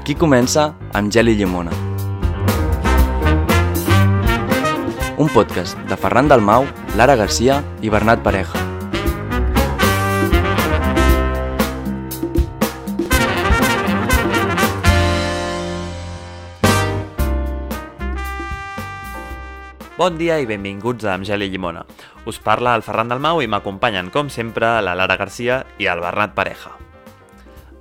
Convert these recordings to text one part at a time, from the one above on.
Aquí comença amb Gel i Llimona. Un podcast de Ferran Dalmau, Lara Garcia i Bernat Pareja. Bon dia i benvinguts a Amb Gel i Llimona. Us parla el Ferran Dalmau i m'acompanyen, com sempre, la Lara Garcia i el Bernat Pareja.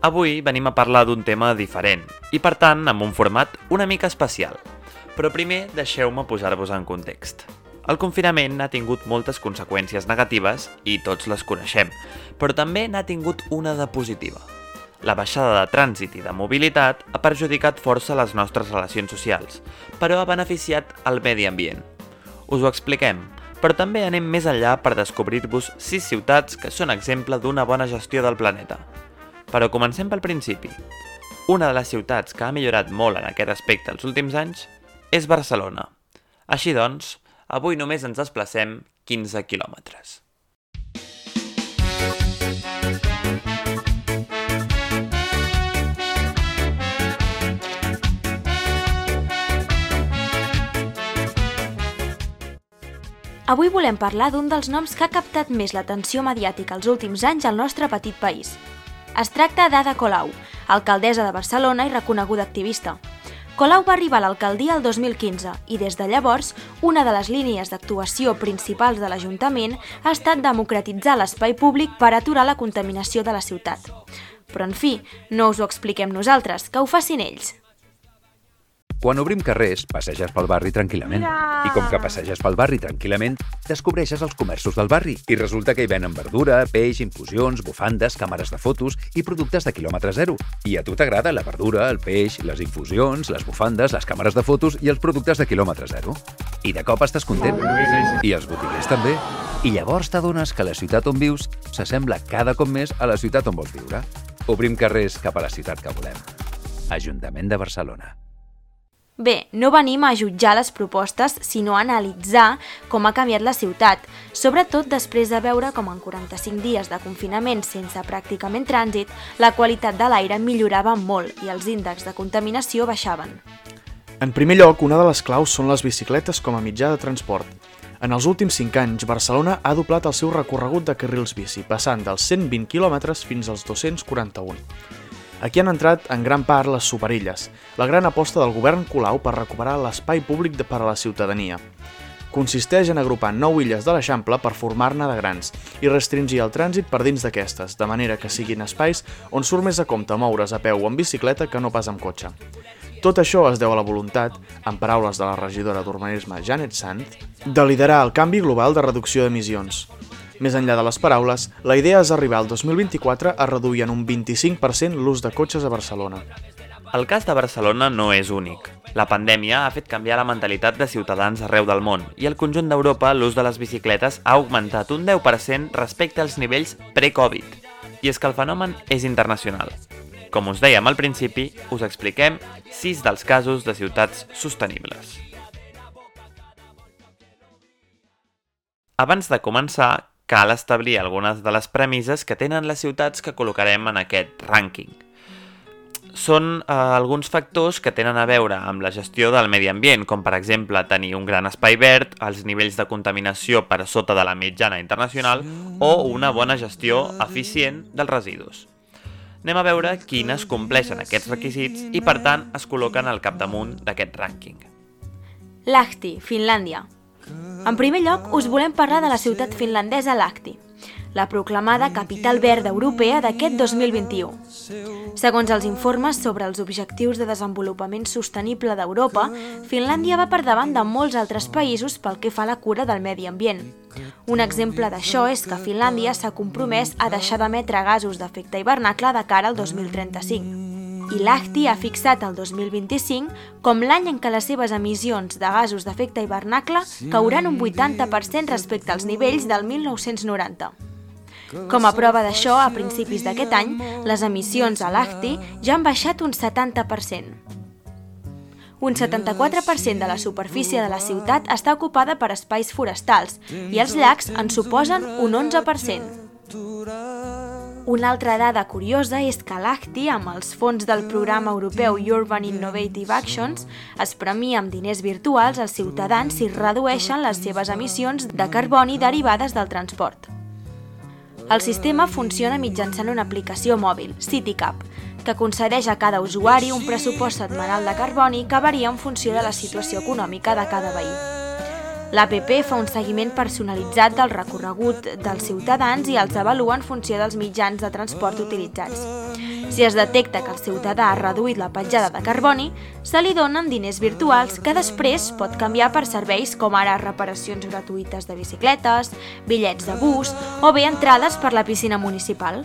Avui venim a parlar d'un tema diferent i, per tant, amb un format una mica especial. Però primer deixeu-me posar-vos en context. El confinament ha tingut moltes conseqüències negatives i tots les coneixem, però també n'ha tingut una de positiva. La baixada de trànsit i de mobilitat ha perjudicat força les nostres relacions socials, però ha beneficiat el medi ambient. Us ho expliquem, però també anem més enllà per descobrir-vos sis ciutats que són exemple d'una bona gestió del planeta. Però comencem pel principi. Una de les ciutats que ha millorat molt en aquest aspecte els últims anys és Barcelona. Així doncs, avui només ens desplacem 15 quilòmetres. Avui volem parlar d'un dels noms que ha captat més l'atenció mediàtica els últims anys al nostre petit país. Es tracta d'Ada Colau, alcaldessa de Barcelona i reconeguda activista. Colau va arribar a l'alcaldia el 2015 i des de llavors una de les línies d'actuació principals de l'Ajuntament ha estat democratitzar l'espai públic per aturar la contaminació de la ciutat. Però en fi, no us ho expliquem nosaltres, que ho facin ells. Quan obrim carrers, passeges pel barri tranquil·lament. Mira! I com que passeges pel barri tranquil·lament, descobreixes els comerços del barri. I resulta que hi venen verdura, peix, infusions, bufandes, càmeres de fotos i productes de quilòmetre zero. I a tu t'agrada la verdura, el peix, les infusions, les bufandes, les càmeres de fotos i els productes de quilòmetre zero. I de cop estàs content. I els botiguers també. I llavors t'adones que la ciutat on vius s'assembla cada cop més a la ciutat on vols viure. Obrim carrers cap a la ciutat que volem. Ajuntament de Barcelona. Bé, no venim a jutjar les propostes, sinó a analitzar com ha canviat la ciutat, sobretot després de veure com en 45 dies de confinament sense pràcticament trànsit, la qualitat de l'aire millorava molt i els índexs de contaminació baixaven. En primer lloc, una de les claus són les bicicletes com a mitjà de transport. En els últims 5 anys, Barcelona ha doblat el seu recorregut de carrils bici, passant dels 120 km fins als 241. Aquí han entrat en gran part les superilles, la gran aposta del govern Colau per recuperar l'espai públic per a la ciutadania. Consisteix en agrupar nou illes de l'Eixample per formar-ne de grans i restringir el trànsit per dins d'aquestes, de manera que siguin espais on surt més a compte moure's a peu o en bicicleta que no pas amb cotxe. Tot això es deu a la voluntat, en paraules de la regidora d'Urbanisme Janet Sant, de liderar el canvi global de reducció d'emissions. Més enllà de les paraules, la idea és arribar al 2024 a reduir en un 25% l'ús de cotxes a Barcelona. El cas de Barcelona no és únic. La pandèmia ha fet canviar la mentalitat de ciutadans arreu del món i al conjunt d'Europa l'ús de les bicicletes ha augmentat un 10% respecte als nivells pre-Covid. I és que el fenomen és internacional. Com us dèiem al principi, us expliquem 6 dels casos de ciutats sostenibles. Abans de començar, cal establir algunes de les premisses que tenen les ciutats que col·locarem en aquest rànquing. Són eh, alguns factors que tenen a veure amb la gestió del medi ambient, com per exemple tenir un gran espai verd, els nivells de contaminació per sota de la mitjana internacional o una bona gestió eficient dels residus. Anem a veure quines compleixen aquests requisits i per tant es col·loquen al capdamunt d'aquest rànquing. Lahti, Finlàndia. En primer lloc, us volem parlar de la ciutat finlandesa Lahti, la proclamada capital verda europea d'aquest 2021. Segons els informes sobre els objectius de desenvolupament sostenible d'Europa, Finlàndia va per davant de molts altres països pel que fa a la cura del medi ambient. Un exemple d'això és que Finlàndia s'ha compromès a deixar d'emetre gasos d'efecte hivernacle de cara al 2035 i l'ACTI ha fixat el 2025 com l'any en què les seves emissions de gasos d'efecte hivernacle cauran un 80% respecte als nivells del 1990. Com a prova d'això, a principis d'aquest any, les emissions a l'ACTI ja han baixat un 70%. Un 74% de la superfície de la ciutat està ocupada per espais forestals i els llacs en suposen un 11%. Una altra dada curiosa és que l'ACTI, amb els fons del programa europeu Urban Innovative Actions, es premia amb diners virtuals als ciutadans si redueixen les seves emissions de carboni derivades del transport. El sistema funciona mitjançant una aplicació mòbil, CityCap, que concedeix a cada usuari un pressupost setmanal de carboni que varia en funció de la situació econòmica de cada veí. L'APP fa un seguiment personalitzat del recorregut dels ciutadans i els avalua en funció dels mitjans de transport utilitzats. Si es detecta que el ciutadà ha reduït la petjada de carboni, se li donen diners virtuals que després pot canviar per serveis com ara reparacions gratuïtes de bicicletes, bitllets de bus o bé entrades per la piscina municipal.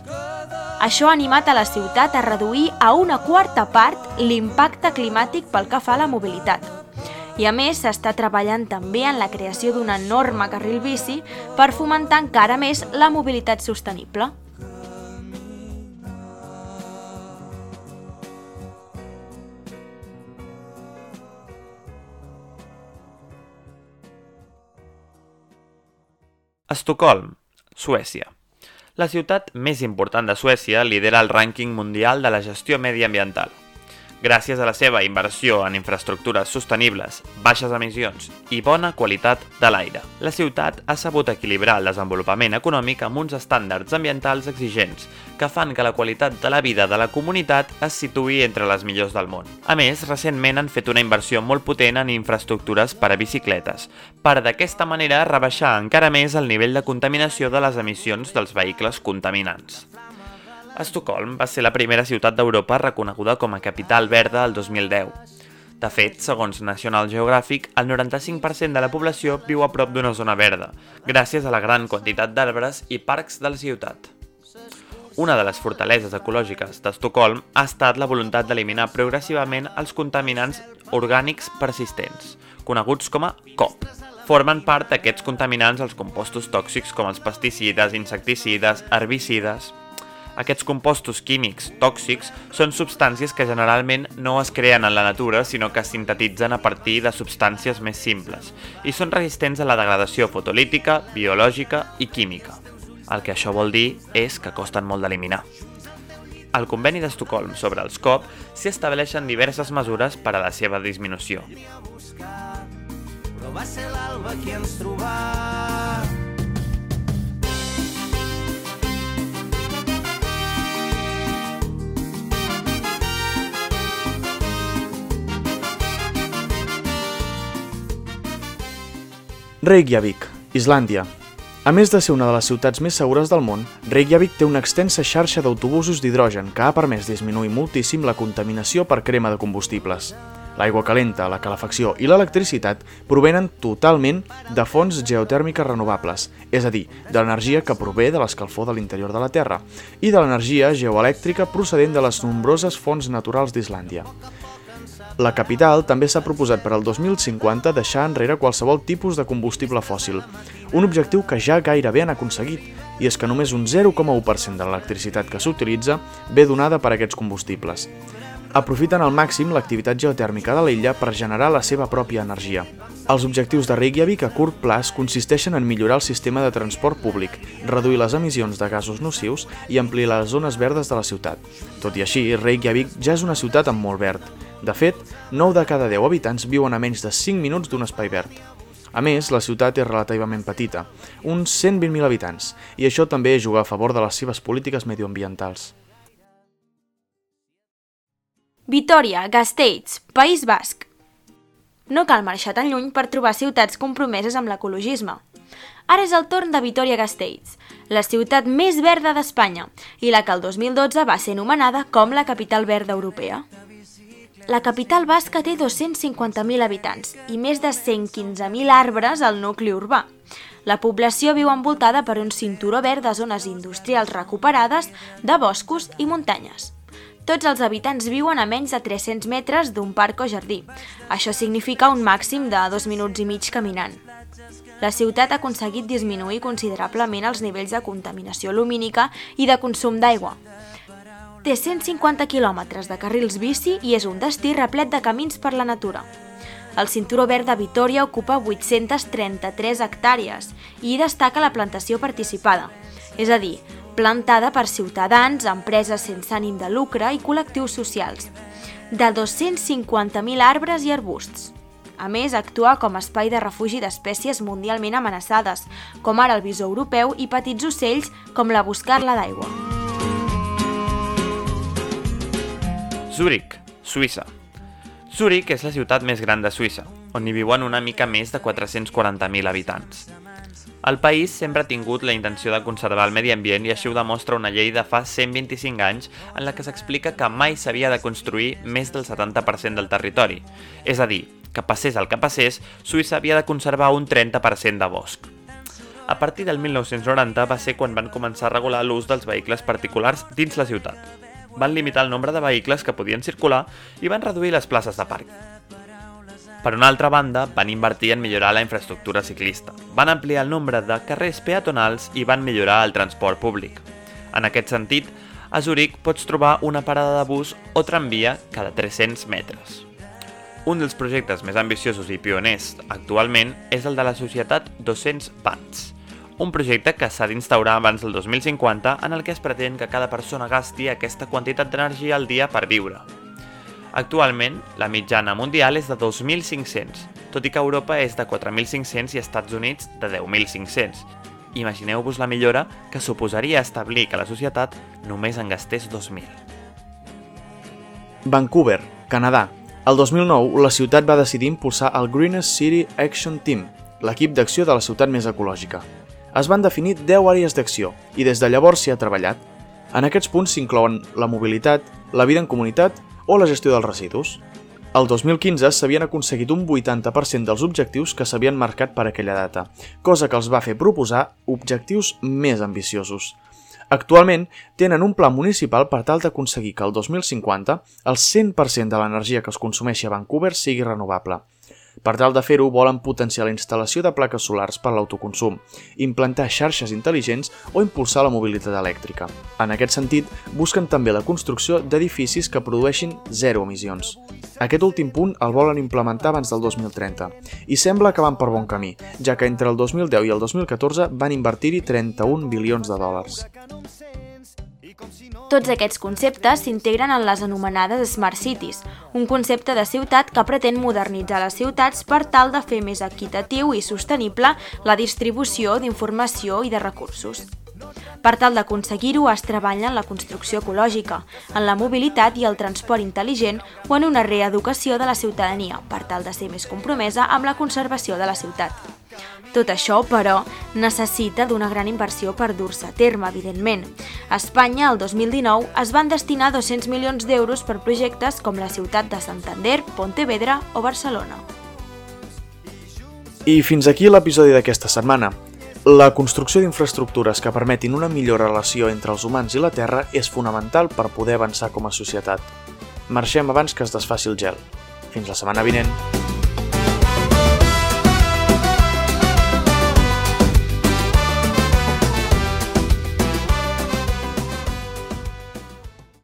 Això ha animat a la ciutat a reduir a una quarta part l'impacte climàtic pel que fa a la mobilitat i a més s'està treballant també en la creació d'un enorme carril bici per fomentar encara més la mobilitat sostenible. Estocolm, Suècia. La ciutat més important de Suècia lidera el rànquing mundial de la gestió mediambiental gràcies a la seva inversió en infraestructures sostenibles, baixes emissions i bona qualitat de l'aire. La ciutat ha sabut equilibrar el desenvolupament econòmic amb uns estàndards ambientals exigents que fan que la qualitat de la vida de la comunitat es situï entre les millors del món. A més, recentment han fet una inversió molt potent en infraestructures per a bicicletes, per d'aquesta manera rebaixar encara més el nivell de contaminació de les emissions dels vehicles contaminants. Estocolm va ser la primera ciutat d'Europa reconeguda com a capital verda el 2010. De fet, segons National Geographic, el 95% de la població viu a prop d'una zona verda, gràcies a la gran quantitat d'arbres i parcs de la ciutat. Una de les fortaleses ecològiques d'Estocolm ha estat la voluntat d'eliminar progressivament els contaminants orgànics persistents, coneguts com a COP. Formen part d'aquests contaminants els compostos tòxics com els pesticides, insecticides, herbicides... Aquests compostos químics tòxics són substàncies que generalment no es creen en la natura, sinó que es sintetitzen a partir de substàncies més simples i són resistents a la degradació fotolítica, biològica i química. El que això vol dir és que costen molt d'eliminar. Al conveni d'Estocolm sobre els COP s'hi estableixen diverses mesures per a la seva disminució. Però va ser l'alba qui ens trobà Reykjavik, Islàndia. A més de ser una de les ciutats més segures del món, Reykjavik té una extensa xarxa d'autobusos d'hidrogen que ha permès disminuir moltíssim la contaminació per crema de combustibles. L'aigua calenta, la calefacció i l'electricitat provenen totalment de fonts geotèrmiques renovables, és a dir, de l'energia que prové de l'escalfor de l'interior de la Terra i de l'energia geoelèctrica procedent de les nombroses fonts naturals d'Islàndia. La capital també s'ha proposat per al 2050 deixar enrere qualsevol tipus de combustible fòssil, un objectiu que ja gairebé han aconseguit, i és que només un 0,1% de l'electricitat que s'utilitza ve donada per aquests combustibles. Aprofiten al màxim l'activitat geotèrmica de l'illa per generar la seva pròpia energia. Els objectius de Reykjavik a curt plaç consisteixen en millorar el sistema de transport públic, reduir les emissions de gasos nocius i ampliar les zones verdes de la ciutat. Tot i així, Reykjavik ja és una ciutat amb molt verd, de fet, 9 de cada 10 habitants viuen a menys de 5 minuts d'un espai verd. A més, la ciutat és relativament petita, uns 120.000 habitants, i això també juga a favor de les seves polítiques medioambientals. Vitoria, Gasteiz, País Basc. No cal marxar tan lluny per trobar ciutats compromeses amb l'ecologisme. Ara és el torn de Vitoria-Gasteiz, la ciutat més verda d'Espanya i la que el 2012 va ser anomenada com la capital verda europea. La capital basca té 250.000 habitants i més de 115.000 arbres al nucli urbà. La població viu envoltada per un cinturó verd de zones industrials recuperades, de boscos i muntanyes. Tots els habitants viuen a menys de 300 metres d'un parc o jardí. Això significa un màxim de dos minuts i mig caminant. La ciutat ha aconseguit disminuir considerablement els nivells de contaminació lumínica i de consum d'aigua, té 150 quilòmetres de carrils bici i és un destí replet de camins per la natura. El cinturó verd de Vitoria ocupa 833 hectàrees i hi destaca la plantació participada, és a dir, plantada per ciutadans, empreses sense ànim de lucre i col·lectius socials, de 250.000 arbres i arbusts. A més, actua com a espai de refugi d'espècies mundialment amenaçades, com ara el bisó europeu i petits ocells com la buscarla d'aigua. Zúrich, Suïssa. Zúrich és la ciutat més gran de Suïssa, on hi viuen una mica més de 440.000 habitants. El país sempre ha tingut la intenció de conservar el medi ambient i així ho demostra una llei de fa 125 anys en la que s'explica que mai s'havia de construir més del 70% del territori. És a dir, que passés el que passés, Suïssa havia de conservar un 30% de bosc. A partir del 1990 va ser quan van començar a regular l'ús dels vehicles particulars dins la ciutat. Van limitar el nombre de vehicles que podien circular i van reduir les places de parc. Per una altra banda, van invertir en millorar la infraestructura ciclista, van ampliar el nombre de carrers peatonals i van millorar el transport públic. En aquest sentit, a Zurich pots trobar una parada de bus o tramvia cada 300 metres. Un dels projectes més ambiciosos i pioners actualment és el de la societat 200 Watts, un projecte que s'ha d'instaurar abans del 2050 en el que es pretén que cada persona gasti aquesta quantitat d'energia al dia per viure. Actualment, la mitjana mundial és de 2.500, tot i que Europa és de 4.500 i Estats Units de 10.500. Imagineu-vos la millora que suposaria establir que la societat només en gastés 2.000. Vancouver, Canadà. El 2009, la ciutat va decidir impulsar el Greenest City Action Team, l'equip d'acció de la ciutat més ecològica. Es van definir 10 àrees d'acció i des de llavors s'hi ha treballat. En aquests punts s'inclouen la mobilitat, la vida en comunitat o la gestió dels residus. El 2015 s'havien aconseguit un 80% dels objectius que s'havien marcat per aquella data, cosa que els va fer proposar objectius més ambiciosos. Actualment tenen un pla municipal per tal d'aconseguir que el 2050 el 100% de l'energia que es consumeixi a Vancouver sigui renovable. Per tal de fer-ho, volen potenciar la instal·lació de plaques solars per l'autoconsum, implantar xarxes intel·ligents o impulsar la mobilitat elèctrica. En aquest sentit, busquen també la construcció d'edificis que produeixin zero emissions. Aquest últim punt el volen implementar abans del 2030 i sembla que van per bon camí, ja que entre el 2010 i el 2014 van invertir-hi 31 bilions de dòlars. Tots aquests conceptes s'integren en les anomenades Smart Cities, un concepte de ciutat que pretén modernitzar les ciutats per tal de fer més equitatiu i sostenible la distribució d'informació i de recursos. Per tal d'aconseguir-ho es treballa en la construcció ecològica, en la mobilitat i el transport intel·ligent o en una reeducació de la ciutadania, per tal de ser més compromesa amb la conservació de la ciutat. Tot això, però, necessita d'una gran inversió per dur-se a terme, evidentment. A Espanya, el 2019, es van destinar 200 milions d'euros per projectes com la ciutat de Santander, Pontevedra o Barcelona. I fins aquí l'episodi d'aquesta setmana. La construcció d'infraestructures que permetin una millor relació entre els humans i la Terra és fonamental per poder avançar com a societat. Marxem abans que es desfaci el gel. Fins la setmana vinent.